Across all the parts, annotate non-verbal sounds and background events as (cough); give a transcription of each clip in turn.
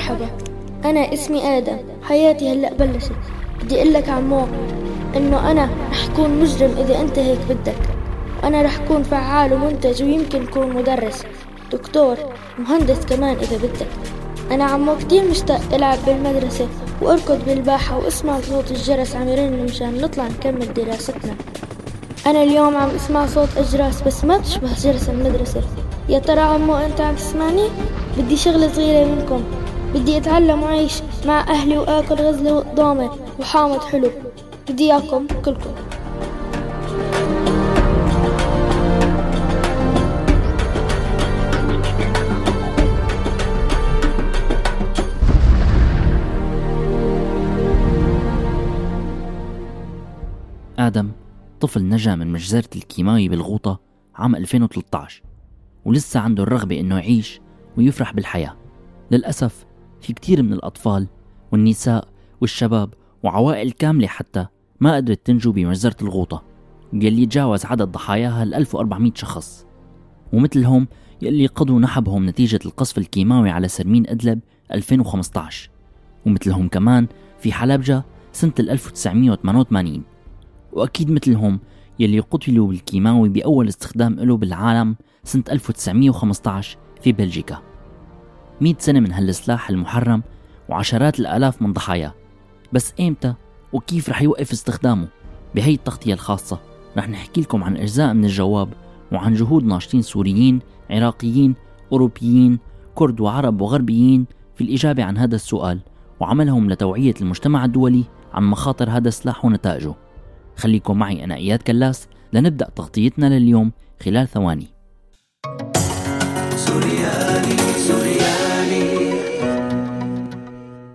مرحبا. أنا اسمي آدم. حياتي هلأ بلشت. بدي أقول لك عمو إنه أنا رح كون مجرم إذا أنت هيك بدك. وأنا رح كون فعال ومنتج ويمكن كون مدرس. دكتور مهندس كمان إذا بدك. أنا عمو كتير مشتاق ألعب بالمدرسة وأركض بالباحة وأسمع صوت الجرس عم يرن مشان نطلع نكمل دراستنا. أنا اليوم عم أسمع صوت أجراس بس ما تشبه جرس المدرسة. يا ترى عمو أنت عم تسمعني؟ بدي شغلة صغيرة منكم. بدي أتعلم وأعيش مع أهلي وآكل غزلة وضامة وحامض حلو. بدي إياكم كلكم. آدم طفل نجا من مجزرة الكيماوي بالغوطة عام 2013 ولسه عنده الرغبة إنه يعيش ويفرح بالحياة. للأسف في كتير من الأطفال والنساء والشباب وعوائل كاملة حتى ما قدرت تنجو بمجزرة الغوطة يلي تجاوز عدد ضحاياها ال 1400 شخص. ومثلهم يلي قضوا نحبهم نتيجة القصف الكيماوي على سرمين أدلب 2015 ومثلهم كمان في حلبجة سنة 1988 وأكيد مثلهم يلي قتلوا بالكيماوي بأول استخدام له بالعالم سنة 1915 في بلجيكا. 100 سنة من هالسلاح المحرم وعشرات الآلاف من ضحاياه بس إمتى وكيف رح يوقف استخدامه بهي التغطية الخاصة؟ رح نحكي لكم عن أجزاء من الجواب وعن جهود ناشطين سوريين عراقيين أوروبيين كرد وعرب وغربيين في الإجابة عن هذا السؤال وعملهم لتوعية المجتمع الدولي عن مخاطر هذا السلاح ونتائجه. خليكم معي أنا إياد كلاس لنبدأ تغطيتنا لليوم خلال ثواني. سوريالي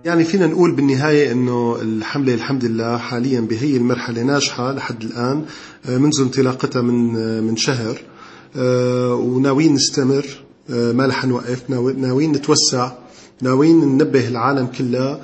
يعني فينا نقول بالنهاية أنه الحملة الحمد لله حاليا بهي المرحلة ناجحة لحد الآن آه، منذ انطلاقتها من آه، من شهر آه، وناويين نستمر ما رح نوقف ناويين نتوسع ناويين ننبه العالم كله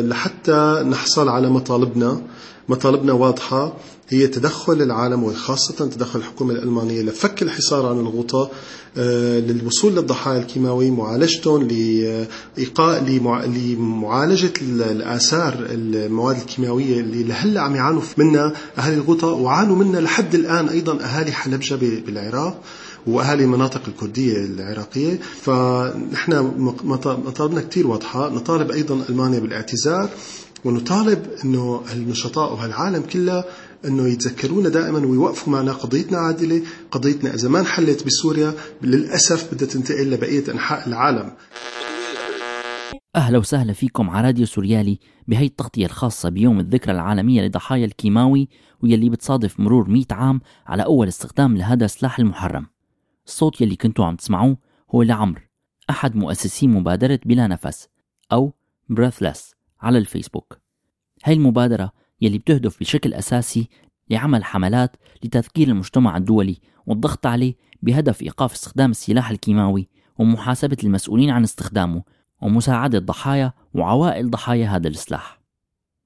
لحتى نحصل على مطالبنا. مطالبنا واضحة. هي تدخل العالم وخاصة تدخل الحكومة الألمانية لفك الحصار عن الغوطة آه، للوصول للضحايا الكيماوي معالجتهم لإيقاء لمعالجة الآثار المواد الكيماوية اللي لهلا عم يعانوا منها أهالي الغوطة وعانوا منها لحد الآن أيضا أهالي حلبجة بالعراق وأهالي المناطق الكردية العراقية. فنحن مطالبنا كثير واضحة. نطالب أيضا ألمانيا بالإعتذار ونطالب إنه النشطاء وهالعالم كله أنه يتذكرونا دائما ويوقفوا معنا قضيتنا عادلة، قضيتنا إذا ما انحلت بسوريا للأسف بدها تنتقل لبقيه أنحاء العالم. أهلا وسهلا فيكم على راديو سوريالي بهي التغطية الخاصة بيوم الذكرى العالمية لضحايا الكيماوي واللي بتصادف مرور 100 عام على أول استخدام لهذا السلاح المحرم. الصوت يلي كنتوا عم تسمعوه هو لعمر أحد مؤسسي مبادرة بلا نفس أو Breathless على الفيسبوك هاي المبادرة يلي بتهدف بشكل أساسي لعمل حملات لتذكير المجتمع الدولي والضغط عليه بهدف إيقاف استخدام السلاح الكيماوي ومحاسبة المسؤولين عن استخدامه ومساعدة ضحايا وعوائل ضحايا هذا السلاح.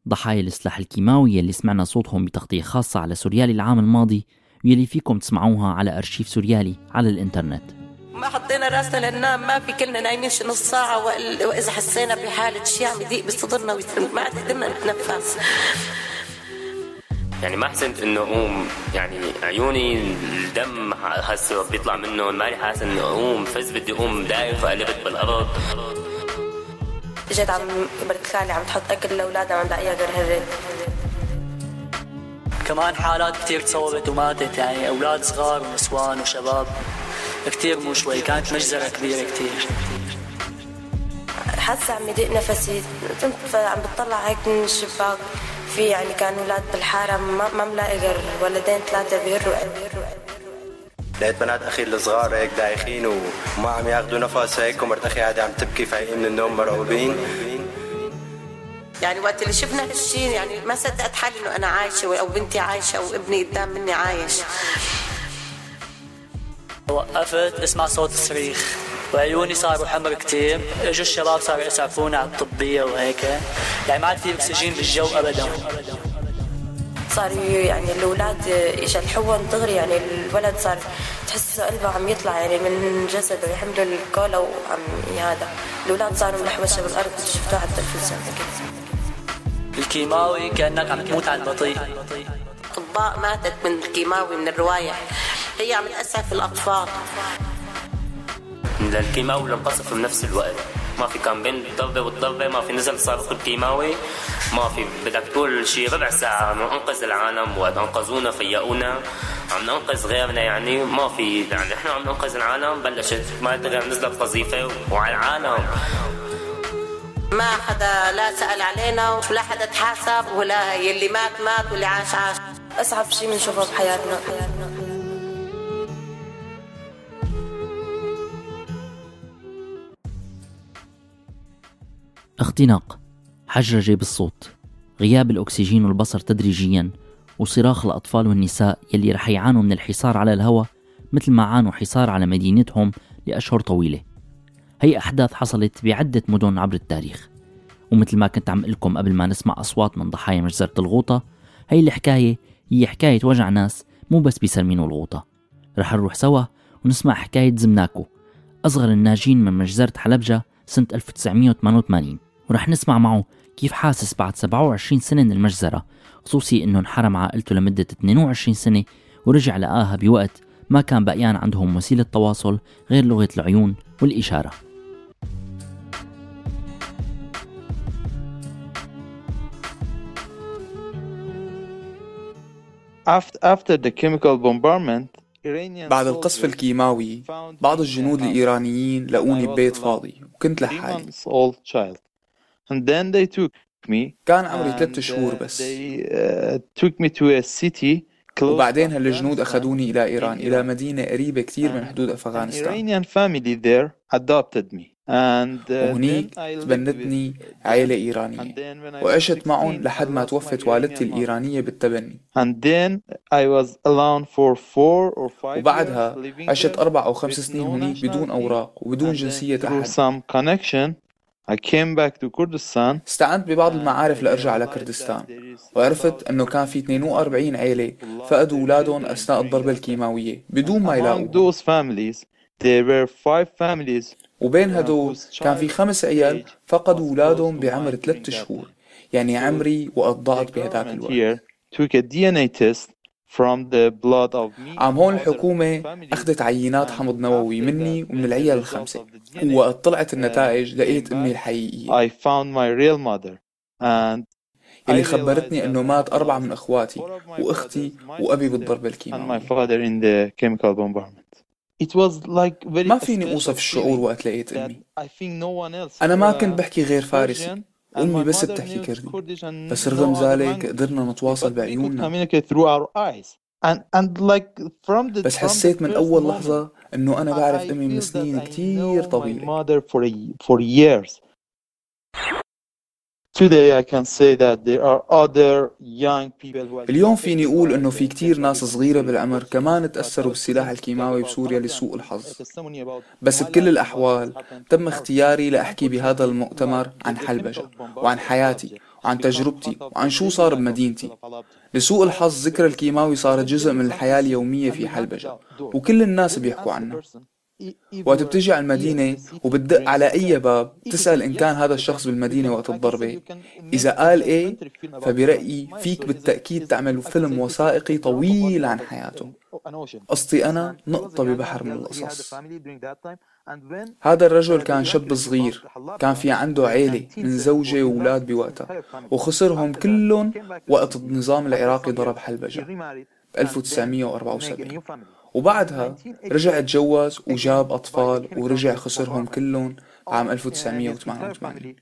ضحايا السلاح الكيماوي يلي سمعنا صوتهم بتغطية خاصة على سوريالي العام الماضي يلي فيكم تسمعوها على أرشيف سوريالي على الإنترنت. ما حطينا راسنا لننام ما في كلنا نايمين شي نص ساعة وإذا حسينا بحالة شيء عم يضيق بصدرنا ما عاد قدرنا نتنفس. يعني ما حسنت إنه أقوم يعني عيوني الدم هسه بيطلع منه ماني حاسس انه أقوم فز بدي أقوم دايخ وقلبت بالأرض. اجت عم بنت خالي عم تحط أكل لاولادها عم لاقيها قرهرت كمان حالات كثير تصوبت وماتت يعني أولاد صغار ونسوان وشباب. كثير مو شوي كانت مجزرة كبيرة كثير حاسة عم يضيق نفسي. كنت عم بتطلع هيك من الشباك. في يعني كان أولاد بالحارة ما ملاقي غير ولدين ثلاثة بيهروا بيهروا لقيت بنات أخي الصغار هيك دايخين وما عم ياخذوا نفس هيك ومرت أخي عادي عم تبكي فايقين من النوم مرعوبين. يعني وقت اللي شفنا هالشيء يعني ما صدقت حالي إنه أنا عايشة أو بنتي عايشة أو ابني قدام مني عايش. وقفت اسمع صوت الصريخ. وعيوني صاروا حمر كتير. إجوا الشباب صاروا يسعفونا على الطبية وهيك. يعني ما عاد في أكسجين بالجو ابدا. صار يعني الأولاد اجى الحون دغري يعني الولد صار تحس قلبه عم يطلع يعني من جسده. يحملوا الكولا وعم هذا. الأولاد صاروا ملحوشه بالأرض. شفتوه على التلفزيون. أكيد الكيماوي كأنك عم تموت على البطيء. اطباء ماتت من الكيماوي من الروايح. هي عم تاسف الأطفال. الكيماوي والقصف بنفس الوقت. ما في كان بين الضربة والضربة ما في نزل صاروخ الكيماوي ما في بدك تقول شي ربع ساعة عم ننقذ العالم وقت أنقذونا فيقونا. عم ننقذ غيرنا يعني ما في يعني إحنا عم ننقذ العالم بلشت ما غير نزلت قذيفة وعلى العالم. ما حدا لا سأل علينا ولا حدا تحاسب ولا يلي مات مات واللي عاش عاش. أصعب شيء بنشوفه بحياتنا اختناق حجرجة بالصوت غياب الأكسجين والبصر تدريجيا وصراخ الأطفال والنساء يلي رح يعانوا من الحصار على الهواء مثل ما عانوا حصار على مدينتهم لأشهر طويلة. هي أحداث حصلت بعدة مدن عبر التاريخ. ومثل ما كنت عم لكم قبل ما نسمع أصوات من ضحايا مجزرة الغوطة هي الحكاية هي حكاية وجع ناس مو بس بسرمين والغوطة رح نروح سوا ونسمع حكاية زمناكو أصغر الناجين من مجزرة حلبجة سنة 1988 ورح نسمع معه كيف حاسس بعد 27 سنة من المجزرة خصوصي إنه انحرم عائلته لمدة 22 سنة ورجع لقاها بوقت ما كان بقيان عندهم وسيلة تواصل غير لغة العيون والإشارة. After the chemical bombardment, بعد القصف الكيماوي بعض الجنود الإيرانيين لقوني ببيت فاضي وكنت لحالي. and then they took me كان عمري ثلاث شهور بس. وبعدين هالجنود أخذوني إلى إيران إلى مدينة قريبة كثير من حدود أفغانستان. وهنيك تبنتني عائلة إيرانية. وعشت معهم لحد ما توفت والدتي الإيرانية بالتبني. وبعدها عشت أربع أو خمس سنين هنيك بدون أوراق وبدون جنسية أحد. I came back to Kurdistan. استعنت ببعض المعارف لأرجع لكردستان وعرفت أنه كان في 42 عيلة فقدوا أولادهم أثناء الضربة الكيماوية. بدون ما يلاقوا. Those families there were five families وبين هدول كان في خمس عيال فقدوا أولادهم بعمر ثلاث شهور. يعني عمري وقت ضعت بهداك الوقت. took a DNA test From عم هون الحكومة أخذت عينات حمض نووي مني ومن العيال الخمسة. وطلعت النتائج لقيت أمي الحقيقية. I found my real mother and اللي خبرتني إنه مات أربعة من أخواتي وأختي وأبي بالضربه الكيميائية ما فيني أوصف الشعور وقت لقيت أمي. أنا ما كنت بحكي غير فارسي. أمي بس بتحكي كردي بس رغم ذلك قدرنا نتواصل بعيوننا بس حسيت من أول لحظة أنه أنا بعرف أمي من سنين كتير طويلة. اليوم فيني أقول إنه في كتير ناس صغيرة بالعمر كمان تأثروا بالسلاح الكيماوي بسوريا لسوء الحظ. بس بكل الأحوال تم اختياري لأحكي بهذا المؤتمر عن حلبجة وعن حياتي وعن تجربتي وعن شو صار بمدينتي. لسوء الحظ ذكر الكيماوي صارت جزء من الحياة اليومية في حلبجة وكل الناس بيحكوا عنه وقت بتجي على المدينة وبتدق على أي باب تسأل إن كان هذا الشخص بالمدينة وقت الضربة إذا قال إيه فبرأيي فيك بالتأكيد تعمل فيلم وثائقي طويل عن حياته. قصتي أنا نقطة ببحر من القصص. هذا الرجل كان شاب صغير كان في عنده عيلة من زوجة وأولاد بوقتها وخسرهم كلهم وقت النظام العراقي ضرب حلبجة. ب 1974 وبعدها رجع تجوز وجاب أطفال ورجع خسرهم كلهم عام 1988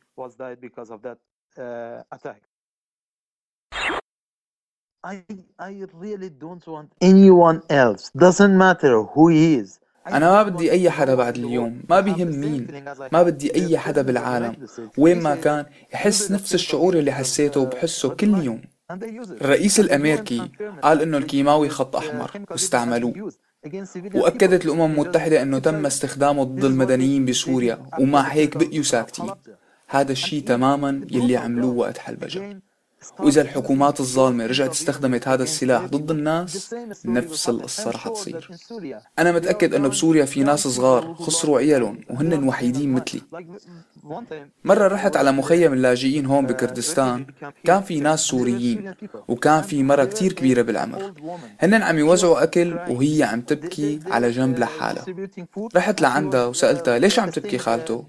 I, I really don't want anyone else. Doesn't matter who he is. أنا ما بدي أي حدا بعد اليوم. ما بيهم مين. ما بدي أي حدا بالعالم. وين ما كان يحس نفس الشعور اللي حسيته وبحسه كل يوم. الرئيس الأمريكي قال إنه الكيماوي خط أحمر. واستعملوه وأكدت الأمم المتحدة أنه تم استخدامه ضد المدنيين بسوريا. ومع هيك بقيوا ساكتين. هذا الشيء تماما يلي عملوه وقت حلبجة وإذا الحكومات الظالمة رجعت استخدمت هذا السلاح ضد الناس نفس القصة رح تصير. أنا متأكد أنه بسوريا في ناس صغار خسروا عيالهم وهن وحيدين مثلي. مرة رحت على مخيم اللاجئين هون بكردستان كان في ناس سوريين وكان في مرة كتير كبيرة بالعمر. هن عم يوزعوا أكل وهي عم تبكي على جنب لحالها. رحت لعندها وسألتها ليش عم تبكي خالته؟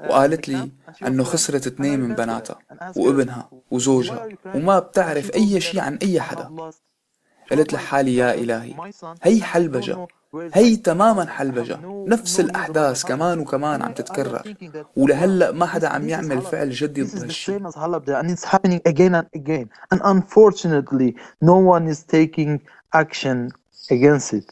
وقالت لي أنه خسرت اثنين من بناتها وابنها وزوجها وما بتعرف أي شيء عن أي حدا. قلت لحالي يا إلهي. هي حلبجة. هي تماما حلبجة. نفس الأحداث كمان وكمان عم تتكرر. ولهلأ ما حدا عم يعمل فعل جدي ضد هالشيء and it's happening again and again. And unfortunately no one is taking action against it.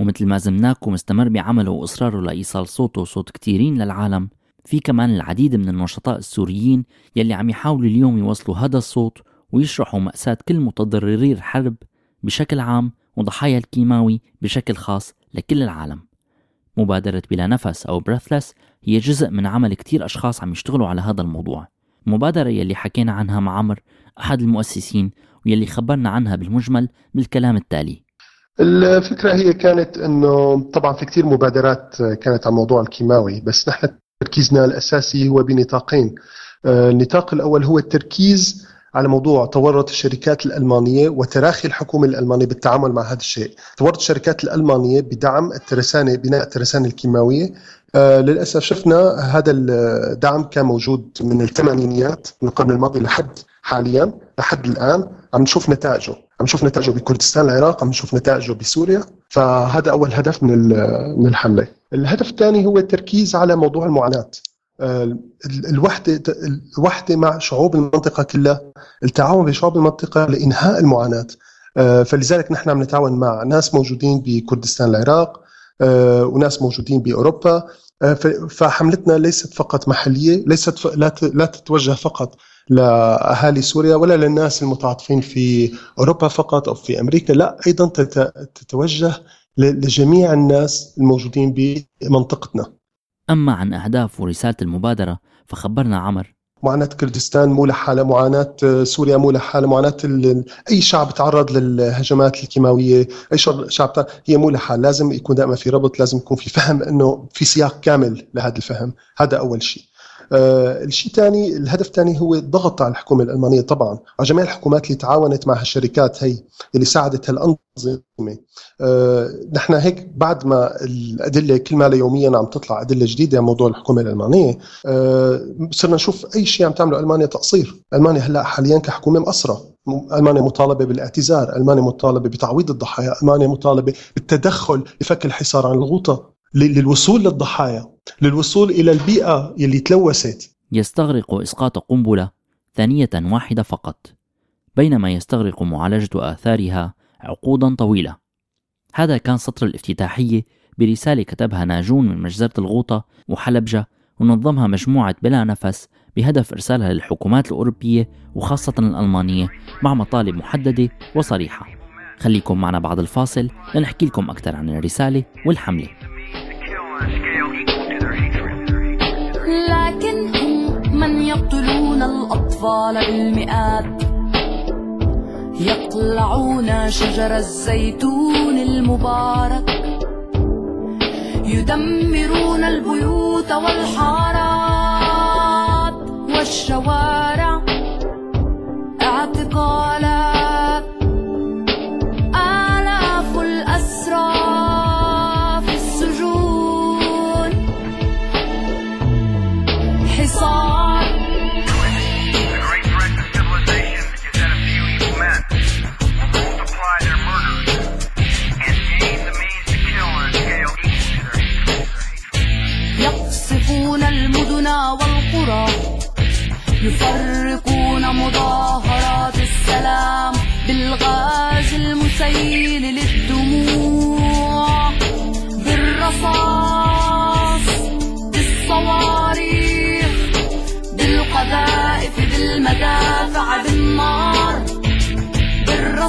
ومثل ما زمناكم مستمر بعمله وإصراره لإيصال صوته وصوت كتيرين للعالم. في كمان العديد من النشطاء السوريين يلي عم يحاولوا اليوم يوصلوا هذا الصوت ويشرحوا مأساة كل متضرري الحرب بشكل عام وضحايا الكيماوي بشكل خاص لكل العالم. مبادرة بلا نفس أو بريثلس هي جزء من عمل كتير أشخاص عم يشتغلوا على هذا الموضوع. المبادرة يلي حكينا عنها مع عمر أحد المؤسسين ويلي خبرنا عنها بالمجمل بالكلام التالي. الفكرة هي كانت إنه طبعا في كثير مبادرات كانت عن موضوع الكيماوي بس نحن تركيزنا الأساسي هو بنطاقين. آه، النطاق الأول هو التركيز على موضوع تورط الشركات الألمانية وتراخي الحكومة الألمانية بالتعامل مع هذا الشيء. تورط الشركات الألمانية بدعم الترسانة بناء الترسانة الكيماوية. آه للأسف شفنا هذا الدعم كان موجود من الثمانينيات من القرن الماضي لحد حاليا لحد الآن عم نشوف نتائجه. عم نشوف نتائجه بكردستان العراق عم نشوف نتائجه بسوريا. فهذا أول هدف من من الحملة. الهدف الثاني هو التركيز على موضوع المعاناة. آه، الوحدة الوحدة مع شعوب المنطقة كلها التعاون بشعوب المنطقة لإنهاء المعاناة. آه، فلذلك نحن عم نتعاون مع ناس موجودين بكردستان العراق آه، وناس موجودين بأوروبا. فحملتنا ليست فقط محلية ليست لا تتوجه فقط لأهالي سوريا ولا للناس المتعاطفين في أوروبا فقط أو في أمريكا لا أيضا تتوجه لجميع الناس الموجودين بمنطقتنا. أما عن أهداف ورسالة المبادرة فخبرنا عمر. معاناة كردستان مو لحالها معاناة سوريا مو لحالها معاناة أي شعب تعرض للهجمات الكيماوية أي شعب هي مو لحال لازم يكون دائما في ربط لازم يكون في فهم أنه في سياق كامل لهذا الفهم. هذا أول شيء. آه الشيء الثاني الهدف الثاني هو الضغط على الحكومة الألمانية طبعا. على جميع الحكومات اللي تعاونت مع هالشركات هي اللي ساعدت هالأنظمة. آه نحن هيك بعد ما الأدلة كل ما يوميا عم تطلع أدلة جديدة عن موضوع الحكومة الألمانية آه صرنا نشوف أي شيء عم تعمله ألمانيا تقصير. ألمانيا هلأ حاليا كحكومة مقصرة. ألمانيا مطالبة بالإعتذار ألمانيا مطالبة بتعويض الضحايا ألمانيا مطالبة بالتدخل لفك الحصار عن الغوطة. للوصول للضحايا للوصول إلى البيئة يلي تلوثت. يستغرق إسقاط قنبلة ثانية واحدة فقط بينما يستغرق معالجة آثارها عقودا طويلة. هذا كان سطر الافتتاحية برسالة كتبها ناجون من مجزرة الغوطة وحلبجة ونظمها مجموعة بلا نفس بهدف إرسالها للحكومات الأوروبية وخاصة الألمانية مع مطالب محددة وصريحة. خليكم معنا بعد الفاصل لنحكي لكم أكثر عن الرسالة والحملة. لكن هم من يقتلون الأطفال بالمئات. يقلعون شجر الزيتون المبارك. يدمرون البيوت والحارات والشوارع. اعتقالات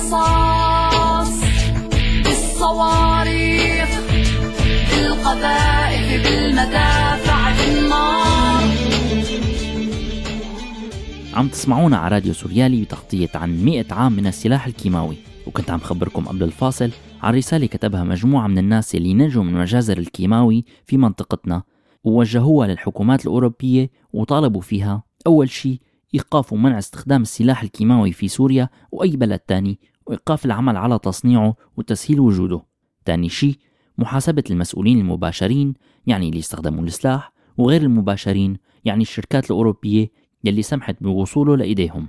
بالرصاص بالصواريخ بالقذائف بالمدافع بالنار. عم تسمعونا على راديو سوريالي بتغطية عن 100 عام من السلاح الكيماوي. وكنت عم خبركم قبل الفاصل عن رسالة كتبها مجموعة من الناس اللي نجوا من مجازر الكيماوي في منطقتنا ووجهوها للحكومات الأوروبية وطالبوا فيها أول شيء إيقاف ومنع استخدام السلاح الكيماوي في سوريا وأي بلد تاني وإيقاف العمل على تصنيعه وتسهيل وجوده. تاني شيء محاسبة المسؤولين المباشرين يعني اللي استخدموا السلاح وغير المباشرين يعني الشركات الأوروبية يلي سمحت بوصوله لإيديهم.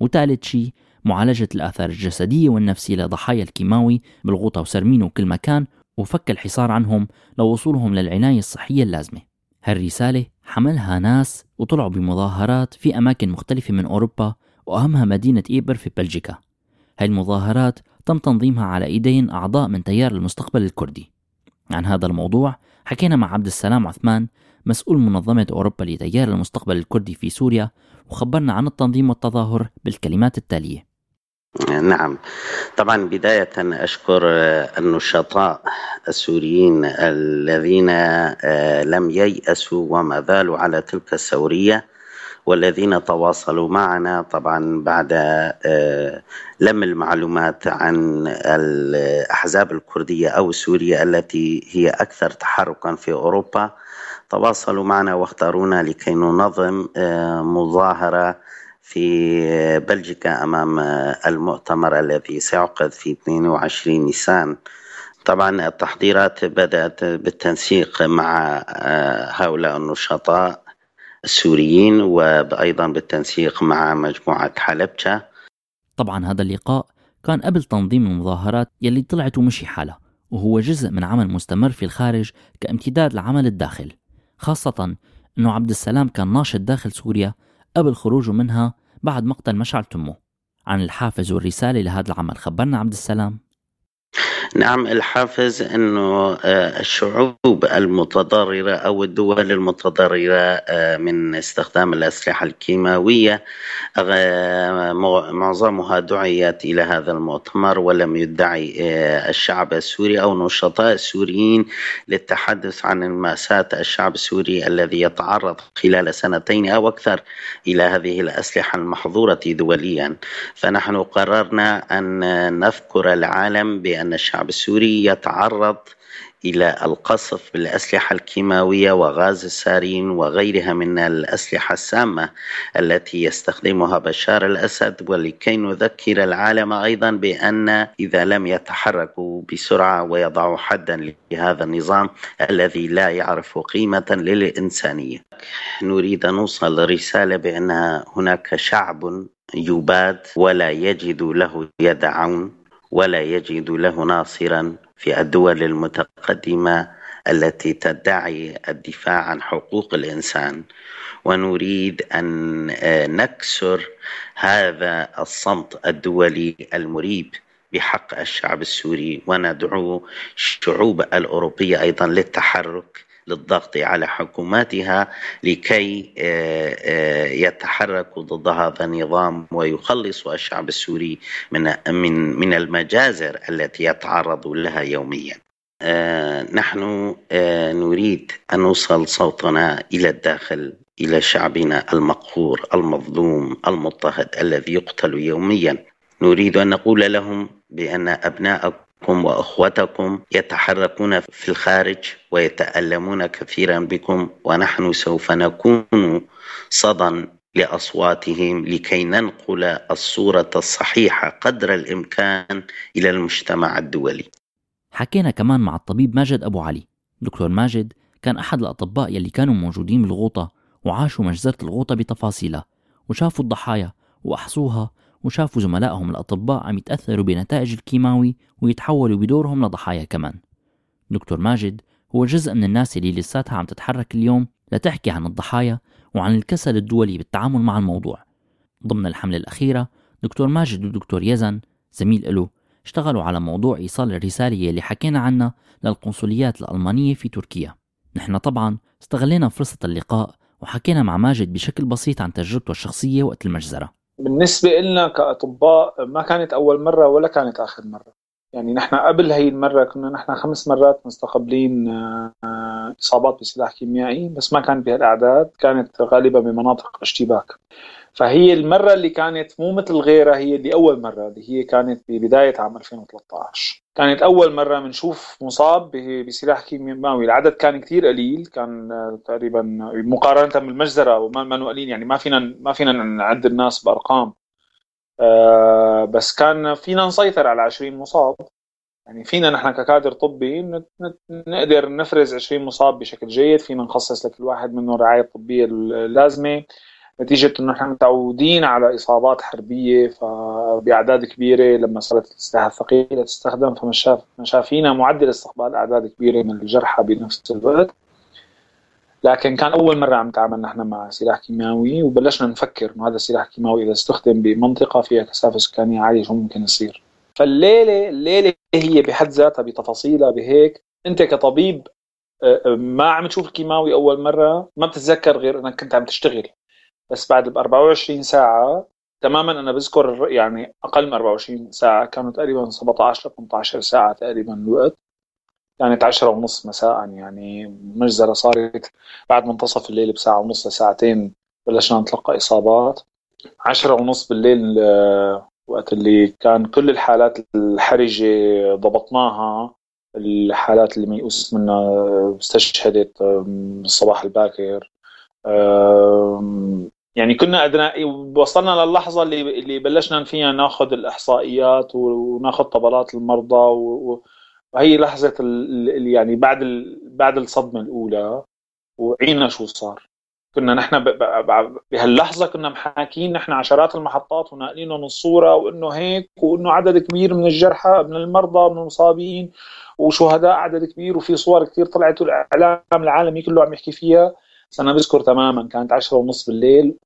وثالث شيء معالجة الآثار الجسدية والنفسية لضحايا الكيماوي بالغوطة وسرمين وكل مكان وفك الحصار عنهم لوصولهم للعناية الصحية اللازمة. هالرسالة حملها ناس وطلعوا بمظاهرات في أماكن مختلفة من أوروبا وأهمها مدينة إيبر في بلجيكا. هاي المظاهرات تم تنظيمها على إيدين أعضاء من تيار المستقبل الكردي. عن هذا الموضوع حكينا مع عبد السلام عثمان مسؤول منظمة أوروبا لتيار المستقبل الكردي في سوريا وخبرنا عن التنظيم والتظاهر بالكلمات التالية. نعم. طبعا بداية أشكر النشطاء السوريين الذين لم ييأسوا وما زالوا على تلك الثورية والذين تواصلوا معنا طبعا بعد لم المعلومات عن الأحزاب الكردية أو سوريا التي هي أكثر تحركا في أوروبا. تواصلوا معنا واختارونا لكي ننظم مظاهرة في بلجيكا أمام المؤتمر الذي سيعقد في 22 نيسان. طبعا التحضيرات بدأت بالتنسيق مع هؤلاء النشطاء السوريين وأيضا بالتنسيق مع مجموعة حلبشة. طبعا هذا اللقاء كان قبل تنظيم المظاهرات يلي طلعت ومشي حالها وهو جزء من عمل مستمر في الخارج كامتداد لعمل الداخل. خاصة أنه عبد السلام كان ناشط داخل سوريا قبل خروجه منها بعد مقتل مشعل تمه عن الحافز والرسالة لهذا العمل خبرنا عبد السلام. نعم الحافز إنه الشعوب المتضررة أو الدول المتضررة من استخدام الأسلحة الكيماوية معظمها دعيت إلى هذا المؤتمر ولم يدعي الشعب السوري أو نشطاء السوريين للتحدث عن ماساه الشعب السوري الذي يتعرض خلال سنتين أو أكثر إلى هذه الأسلحة المحظورة دوليا. فنحن قررنا أن نذكر العالم بأن الشعب الشعب السوري يتعرض إلى القصف بالأسلحة الكيماوية وغاز السارين وغيرها من الأسلحة السامة التي يستخدمها بشار الأسد ولكي نذكر العالم أيضا بأن إذا لم يتحركوا بسرعة ويضعوا حدا لهذا النظام الذي لا يعرف قيمة للانسانيه. نريد أن نوصل رساله بأن هناك شعب يباد ولا يجد له يد عون ولا يجد له ناصرا في الدول المتقدمة التي تدعي الدفاع عن حقوق الإنسان. ونريد أن نكسر هذا الصمت الدولي المريب بحق الشعب السوري. وندعو الشعوب الأوروبية أيضا للتحرك للضغط على حكوماتها لكي يتحركوا ضد هذا النظام ويخلصوا الشعب السوري من من من المجازر التي يتعرض لها يوميا. نحن نريد أن نوصل صوتنا إلى الداخل إلى شعبنا المقهور المظلوم المضطهد الذي يقتل يوميا نريد أن نقول لهم بأن أبناءكم أخوكم وأخوتكم يتحركون في الخارج ويتألمون كثيرا بكم ونحن سوف نكون صدى لأصواتهم لكي ننقل الصورة الصحيحة قدر الإمكان إلى المجتمع الدولي. حكينا كمان مع الطبيب ماجد أبو علي. دكتور ماجد كان أحد الأطباء يلي كانوا موجودين بالغوطة وعاشوا مجزرة الغوطة بتفاصيلها وشافوا الضحايا وأحصوها وشافوا زملائهم الأطباء عم يتأثروا بنتائج الكيماوي ويتحولوا بدورهم لضحايا كمان. دكتور ماجد هو جزء من الناس اللي لساتها عم تتحرك اليوم لتحكي عن الضحايا وعن الكسل الدولي بالتعامل مع الموضوع. ضمن الحملة الأخيرة دكتور ماجد ودكتور يزن زميل له اشتغلوا على موضوع إيصال الرسالة اللي حكينا عنها للقنصليات الألمانية في تركيا. نحن طبعا استغلينا فرصة اللقاء وحكينا مع ماجد بشكل بسيط عن تجربته الشخصية وقت المجزرة. بالنسبة لنا كأطباء ما كانت أول مرة ولا كانت آخر مرة. يعني نحن قبل هي المرة كنا نحن خمس مرات مستقبلين آه، إصابات بسلاح كيميائي بس ما كانت بهالأعداد كانت غالبا بمناطق اشتباك. فهي المرة اللي كانت مو مثل غيرها هي اللي أول مرة اللي هي كانت ببداية عام 2013 كانت أول مرة بنشوف مصاب بسلاح كيميائي العدد كان كثير قليل كان آه، تقريبا مقارنة بالمجزرة وما ما قليل يعني ما فينا ما فينا نعد الناس بأرقام. آه، بس كان فينا نسيطر على 20 مصاب. يعني فينا نحن ككادر طبي نقدر نفرز 20 مصاب بشكل جيد. فينا نخصص لكل واحد منهم الرعايه الطبيه اللازمه نتيجة إنه نحن متعودين على إصابات حربية فبأعداد كبيرة لما صارت الاسلحة الثقيلة تستخدم فمش شاف مش فينا معدل استقبال أعداد كبيرة من الجرحى بنفس الوقت. لكن كان أول مرة عم نتعامل نحن مع سلاح كيماوي وبلشنا نفكر إنه هذا السلاح الكيماوي إذا استخدم بمنطقة فيها كثافه سكانيه عاليه شو ممكن يصير. فالليلة الليلة هي بحد ذاتها بتفاصيلها بهيك. أنت كطبيب آه، آه، ما عم تشوف الكيماوي أول مرة؟ ما بتتذكر غير إنك كنت عم تشتغل. بس بعد ب 24 ساعة تماما أنا بذكر يعني أقل من 24 ساعة كانوا تقريبا 17 ل 18 ساعة تقريبا الوقت كانت عشرة ونص مساء يعني مجزرة صارت بعد منتصف الليل بساعة ونص لساعتين بلشنا نتلقى إصابات. عشرة ونص بالليل وقت اللي كان كل الحالات الحرجة ضبطناها الحالات اللي ميؤوس منها استشهدت الصباح الباكر يعني كنا قدرنا وصلنا للحظة اللي اللي بلشنا فيها ناخذ الإحصائيات وناخذ طبلات المرضى و... وهي لحظة اللي يعني بعد بعد الصدمة الأولى وعينا شو صار. كنا نحن بهاللحظة كنا محاكين نحن عشرات المحطات وناقلينهم الصورة وإنه هيك وإنه عدد كبير من الجرحى من المرضى من المصابين وشهداء عدد كبير وفي صور كثير طلعت والإعلام العالمي كله عم يحكي فيها. بس أنا بذكر تماما كانت عشرة ونص بالليل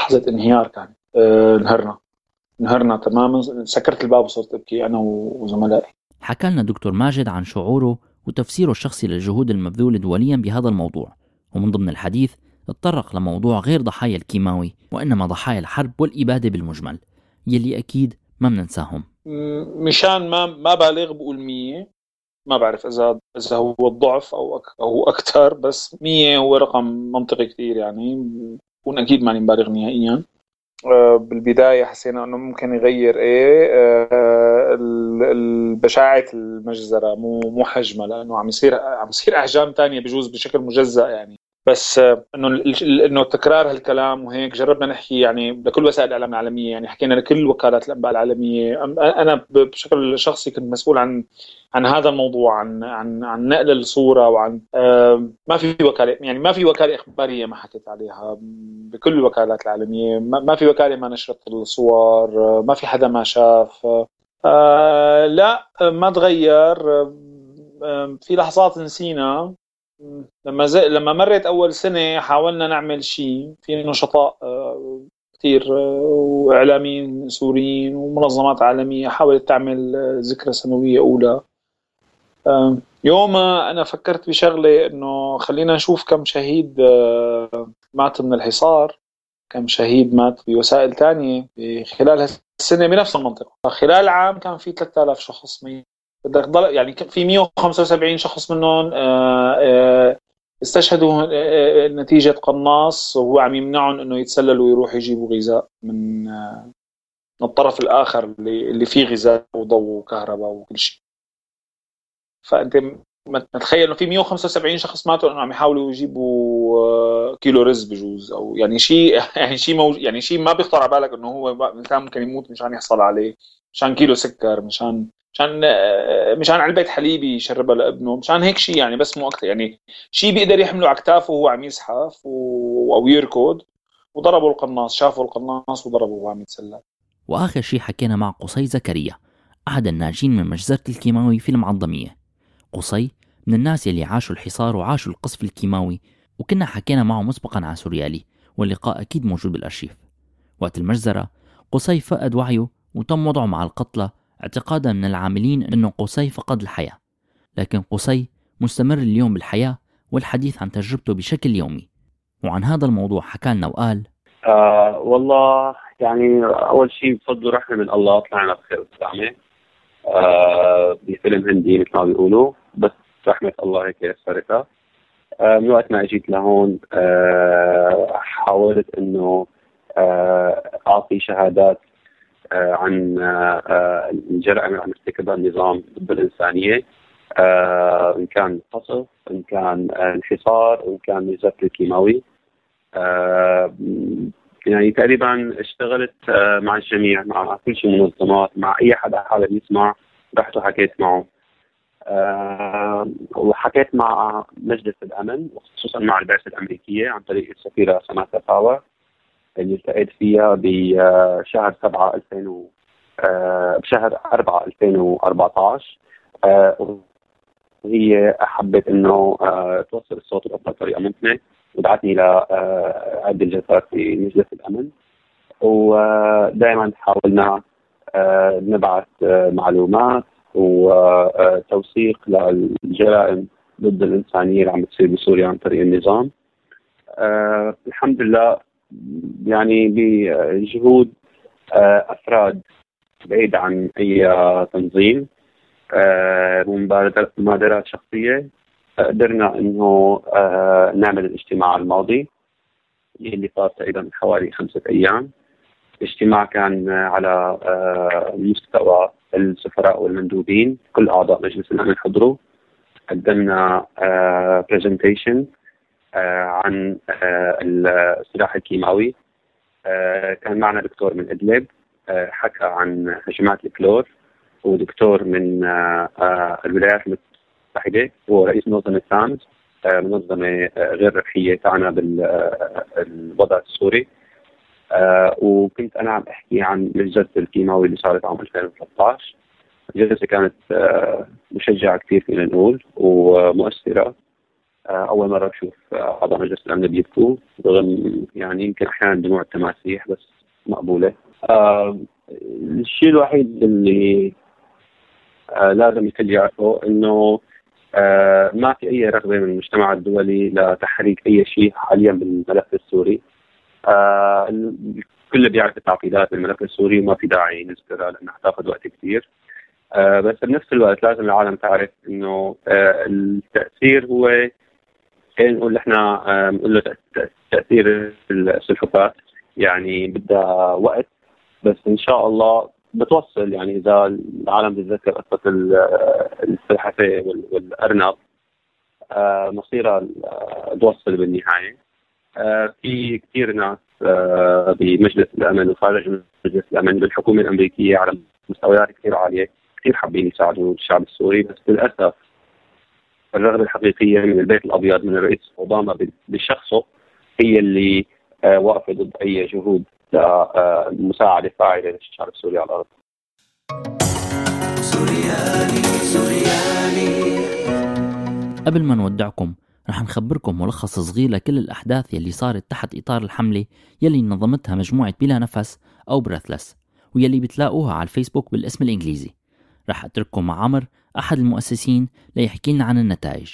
لحظة انهيار كانت أه انهرنا. انهرنا تماما. سكرت الباب وصرت أبكي أنا وزملائي. حكى لنا دكتور ماجد عن شعوره وتفسيره الشخصي للجهود المبذولة دوليا بهذا الموضوع. ومن ضمن الحديث تطرق لموضوع غير ضحايا الكيماوي وإنما ضحايا الحرب والإبادة بالمجمل يلي أكيد ما بننساهم مشان ما ما بالغ بقول مية ما بعرف إذا إذا هو الضعف أو أك أو أكثر بس مية هو رقم منطقي كثير يعني. بكون أكيد ماني مبالغ نهائيا. آه، بالبداية حسينا إنه ممكن يغير إيه آه، بشاعة المجزرة مو مو حجمها لأنه عم يصير عم يصير أحجام ثانية بجوز بشكل مجزأ يعني. بس آه، إنه إنه تكرار هالكلام وهيك جربنا نحكي يعني لكل وسائل الإعلام العالمية يعني حكينا لكل وكالات الأنباء العالمية. أنا بشكل شخصي كنت مسؤول عن عن هذا الموضوع عن عن عن نقل الصورة وعن ما في وكالة يعني ما في وكالة إخبارية ما حكيت عليها بكل الوكالات العالمية. ما في وكالة ما نشرت الصور ما في حدا ما شاف آه، لا ما تغير في لحظات نسينا. لما زي لما مرت أول سنة حاولنا نعمل شيء في نشطاء آه، كثير آه، وإعلاميين سوريين ومنظمات عالمية حاولت تعمل آه، ذكرى سنوية أولى. يومها أنا فكرت بشغلة إنه خلينا نشوف كم شهيد مات من الحصار كم شهيد مات بوسائل ثانية خلال السنة بنفس المنطقة. خلال عام كان في 3000 شخص ميت بدك تضل يعني في 175 شخص منهم آه، آه، استشهدوا آه، نتيجة قناص وهو عم يمنعهم إنه يتسللوا ويروحوا يجيبوا غذاء من الطرف الآخر اللي اللي فيه غذاء وضوء وكهرباء وكل شيء. فأنت تخيل إنه في 175 شخص ماتوا إنه عم يحاولوا يجيبوا كيلو رز بجوز أو يعني شيء (laughs) يعني شيء موج يعني شيء ما بيخطر على بالك إنه هو إنسان ممكن يموت مشان يحصل عليه مشان كيلو سكر مشان مشان مشان علبه حليب يشربها لابنه مشان هيك شيء يعني بس مو أكثر يعني شيء بيقدر يحمله على كتافه وهو عم يزحف. أو يركض وضربوا القناص شافوا القناص وضربوا وهو عم يتسلل وآخر شيء حكينا مع قصي زكريا أحد الناجين من مجزرة الكيماوي في المعظمية. قصي من الناس يلي عاشوا الحصار وعاشوا القصف الكيماوي وكنا حكينا معه مسبقا عن سوريالي واللقاء أكيد موجود بالأرشيف. وقت المجزرة قصي فقد وعيه وتم وضعه مع القتلى اعتقادا من العاملين أنه قصي فقد الحياة. لكن قصي مستمر اليوم بالحياة والحديث عن تجربته بشكل يومي. وعن هذا الموضوع حكى لنا وقال آه والله يعني أول شيء بفضل رحمة من الله طلعنا بخير وسلامة. آه، بفيلم هندي مثل ما بيقولوا بس رحمة الله هيك يسرتها آه، من وقت ما اجيت لهون آه، حاولت إنه أعطي شهادات عن الجرائم اللي عم يرتكبها النظام ضد الإنسانية. إن كان قصف إن كان انحصار إن كان نزف الكيماوي. يعني تقريبا اشتغلت مع الجميع مع كل شيء منظمات مع أي حدا حابب يسمع رحت وحكيت معه. وحكيت مع مجلس الأمن وخصوصا مع البعثة الأمريكية عن طريق السفيرة سماثا باور اللي التقيت فيها بشهر 7 2000 و أه بشهر 4 2014 أه وهي حبت إنه أه توصل الصوت بافضل طريقه ممكنة ودعتني لعده جلسات في مجلس الأمن. ودائما حاولنا آه، نبعث آه، معلومات وتوثيق للجرائم ضد الإنسانية اللي عم بتصير بسوريا عن طريق النظام. آه، الحمد لله يعني بجهود أفراد بعيد عن أي تنظيم مبادرات شخصية. قدرنا إنه نعمل الاجتماع الماضي اللي صار تقريبا حوالي خمسة أيام. الاجتماع كان على آه، مستوى السفراء والمندوبين. كل أعضاء مجلس الأمن حضروا. قدمنا presentation آه، آه، عن السلاح الكيماوي. كان معنا دكتور من إدلب حكى عن هجمات الكلور ودكتور من الولايات المتحدة هو رئيس منظمة سامز منظمة غير ربحيه تعنى بالوضع السوري. آه وكنت أنا عم أحكي عن الجلسه الكيماوي اللي صارت عام 2013 الجلسه كانت آه مشجعة كثير فينا نقول ومؤثرة. آه أول مرة بشوف اعضاء مجلس الأمن بيبكوا رغم يعني يمكن أحيانا دموع التماسيح بس مقبولة. آه الشيء الوحيد اللي آه لازم الكل يعرفه إنه آه ما في أي رغبة من المجتمع الدولي لتحريك أي شيء حاليا بالملف السوري. آه الكل بيعرف التعقيدات بالملف السوري وما في داعي نذكرها لأنها تاخذ وقت كثير آه بس بنفس الوقت لازم العالم تعرف إنه آه التأثير هو نقول نحن آه نقول له تأثير السلحفات يعني بدها وقت بس إن شاء الله بتوصل يعني إذا العالم بتذكر قصة السلحفاه والأرنب آه مصيرها توصل بالنهاية. آه، في كثير ناس بمجلس الأمن وخارج مجلس الأمن بالحكومة الأمريكية على مستويات كثير عالية كثير حابين يساعدوا الشعب السوري بس للأسف الرغبة الحقيقية من البيت الأبيض من الرئيس أوباما بشخصه هي اللي آه، واقفه ضد أي جهود لمساعده فاعلة للشعب السوري على الأرض. سوريالي سوريالي قبل ما نودعكم رح نخبركم ملخص صغير لكل الأحداث يلي صارت تحت إطار الحملة يلي نظمتها مجموعة بلا نفس أو Breathless ويلي بتلاقوها على الفيسبوك بالاسم الإنجليزي رح أترككم مع عمر أحد المؤسسين ليحكي لنا عن النتائج.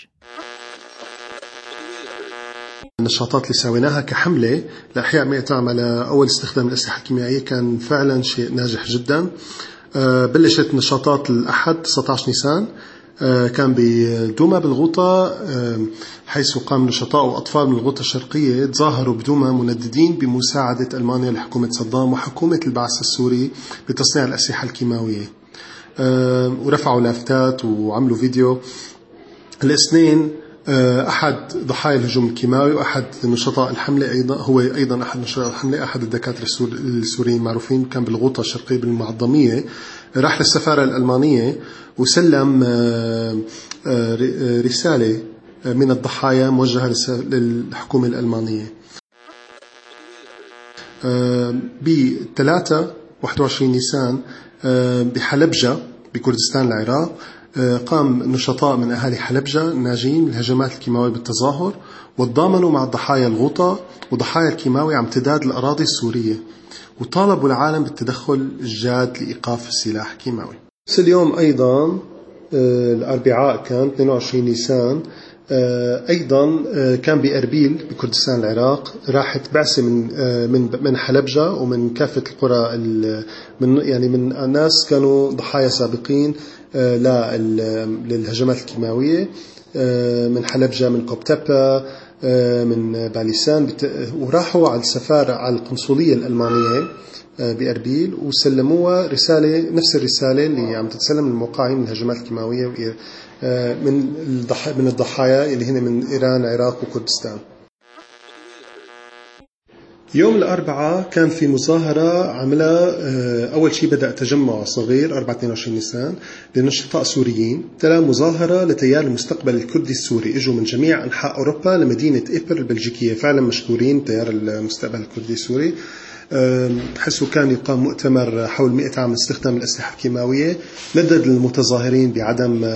النشاطات اللي سويناها كحملة لإحياء مئة عام على أول استخدام الأسلحة الكيميائية كان فعلا شيء ناجح جدا. آه، بلشت نشاطات الأحد 19 نيسان آه، كان بدوما بالغوطة آه، حيث قام نشطاء وأطفال من الغوطة الشرقية تظاهروا بدوما منددين بمساعدة ألمانيا لحكومة صدام وحكومة البعث السوري بتصنيع الأسلحة الكيماوية. ورفعوا لافتات وعملوا فيديو. الاثنين أحد ضحايا الهجوم الكيماوي وأحد نشطاء الحملة أيضا هو أيضا أحد نشطاء الحملة أحد الدكاترة السوريين المعروفين كان بالغوطة الشرقية بالمعظمية. راح للسفارة الألمانية وسلم آه، آه، رسالة من الضحايا موجهة للحكومة الألمانية. ب 3 21 نيسان آه، بحلبجة بكردستان العراق قام نشطاء من أهالي حلبجة ناجين الهجمات الكيماوية بالتظاهر وتضامنوا مع ضحايا الغوطة وضحايا الكيماوي عم امتداد الأراضي السورية وطالبوا العالم بالتدخل الجاد لإيقاف السلاح الكيماوي. اليوم أيضا آه، الأربعاء كان 22 نيسان أيضا كان بإربيل بكردستان العراق راحت بعثة من من من حلبجة ومن كافة القرى من يعني من ناس كانوا ضحايا سابقين للهجمات الكيماوية من حلبجة من قبتبه من باليسان وراحوا على السفارة على القنصلية الألمانية. بأربيل وسلموها رسالة نفس الرسالة اللي عم تتسلم للموقعين من الهجمات الكيماوية من من الضحايا اللي هن من إيران العراق وكردستان. يوم الأربعاء كان في مظاهرة عملها أول شيء بدأ تجمع صغير 4 22 نيسان لنشطاء سوريين. تلا مظاهرة لتيار المستقبل الكردي السوري. إجوا من جميع أنحاء أوروبا لمدينة إيبر البلجيكية فعلا مشكورين تيار المستقبل الكردي السوري. حيث كان يقام مؤتمر حول 100 عام استخدام الأسلحة الكيماوية ندد المتظاهرين بعدم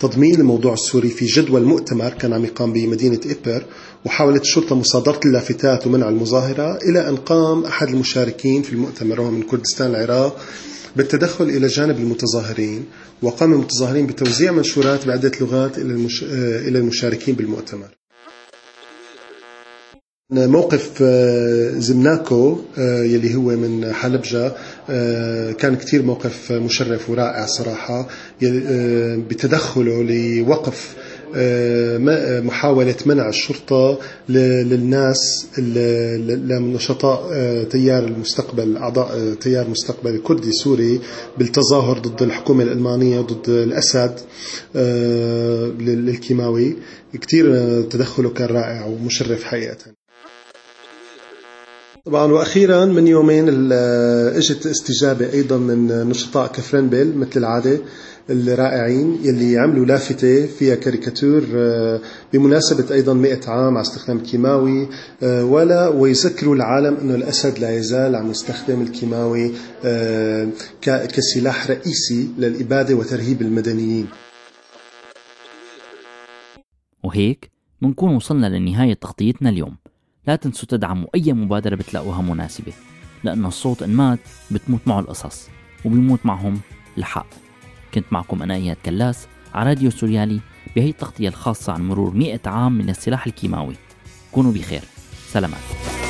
تضمين الموضوع السوري في جدول مؤتمر كان عم يقام بمدينة إبر وحاولت الشرطة مصادرة اللافتات ومنع المظاهرة إلى أن قام أحد المشاركين في المؤتمر وهو من كردستان العراق بالتدخل إلى جانب المتظاهرين وقام المتظاهرين بتوزيع منشورات بعدة لغات إلى المشاركين بالمؤتمر. موقف زمناكو يلي هو من حلبجة كان كتير موقف مشرف ورائع صراحة بتدخله لوقف محاولة منع الشرطة للناس لنشطاء تيار المستقبل أعضاء تيار المستقبل الكردي السوري بالتظاهر ضد الحكومة الألمانية ضد الأسد للكيماوي. كتير تدخله كان رائع ومشرف حقيقة. طبعا وأخيرا من يومين إجت استجابة أيضا من نشطاء كفرنبل مثل العادة الرائعين يلي عملوا لافتة فيها كاريكاتور بمناسبة أيضا 100 عام على استخدام الكيماوي ولا ويذكروا العالم أنه الأسد لا يزال عم يستخدم الكيماوي كسلاح رئيسي للإبادة وترهيب المدنيين. وهيك منكون وصلنا لنهاية تغطيتنا اليوم. لا تنسوا تدعموا أي مبادرة بتلاقوها مناسبة لأنه الصوت إن مات بتموت معه القصص وبيموت معهم الحق. كنت معكم أنا إياد كلاس على راديو سوريالي بهي التغطية الخاصة عن مرور 100 عام من السلاح الكيماوي. كونوا بخير. سلامات.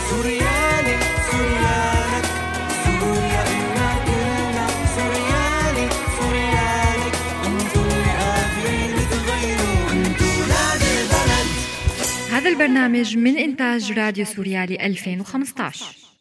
البرنامج من إنتاج راديو سوريالي 2015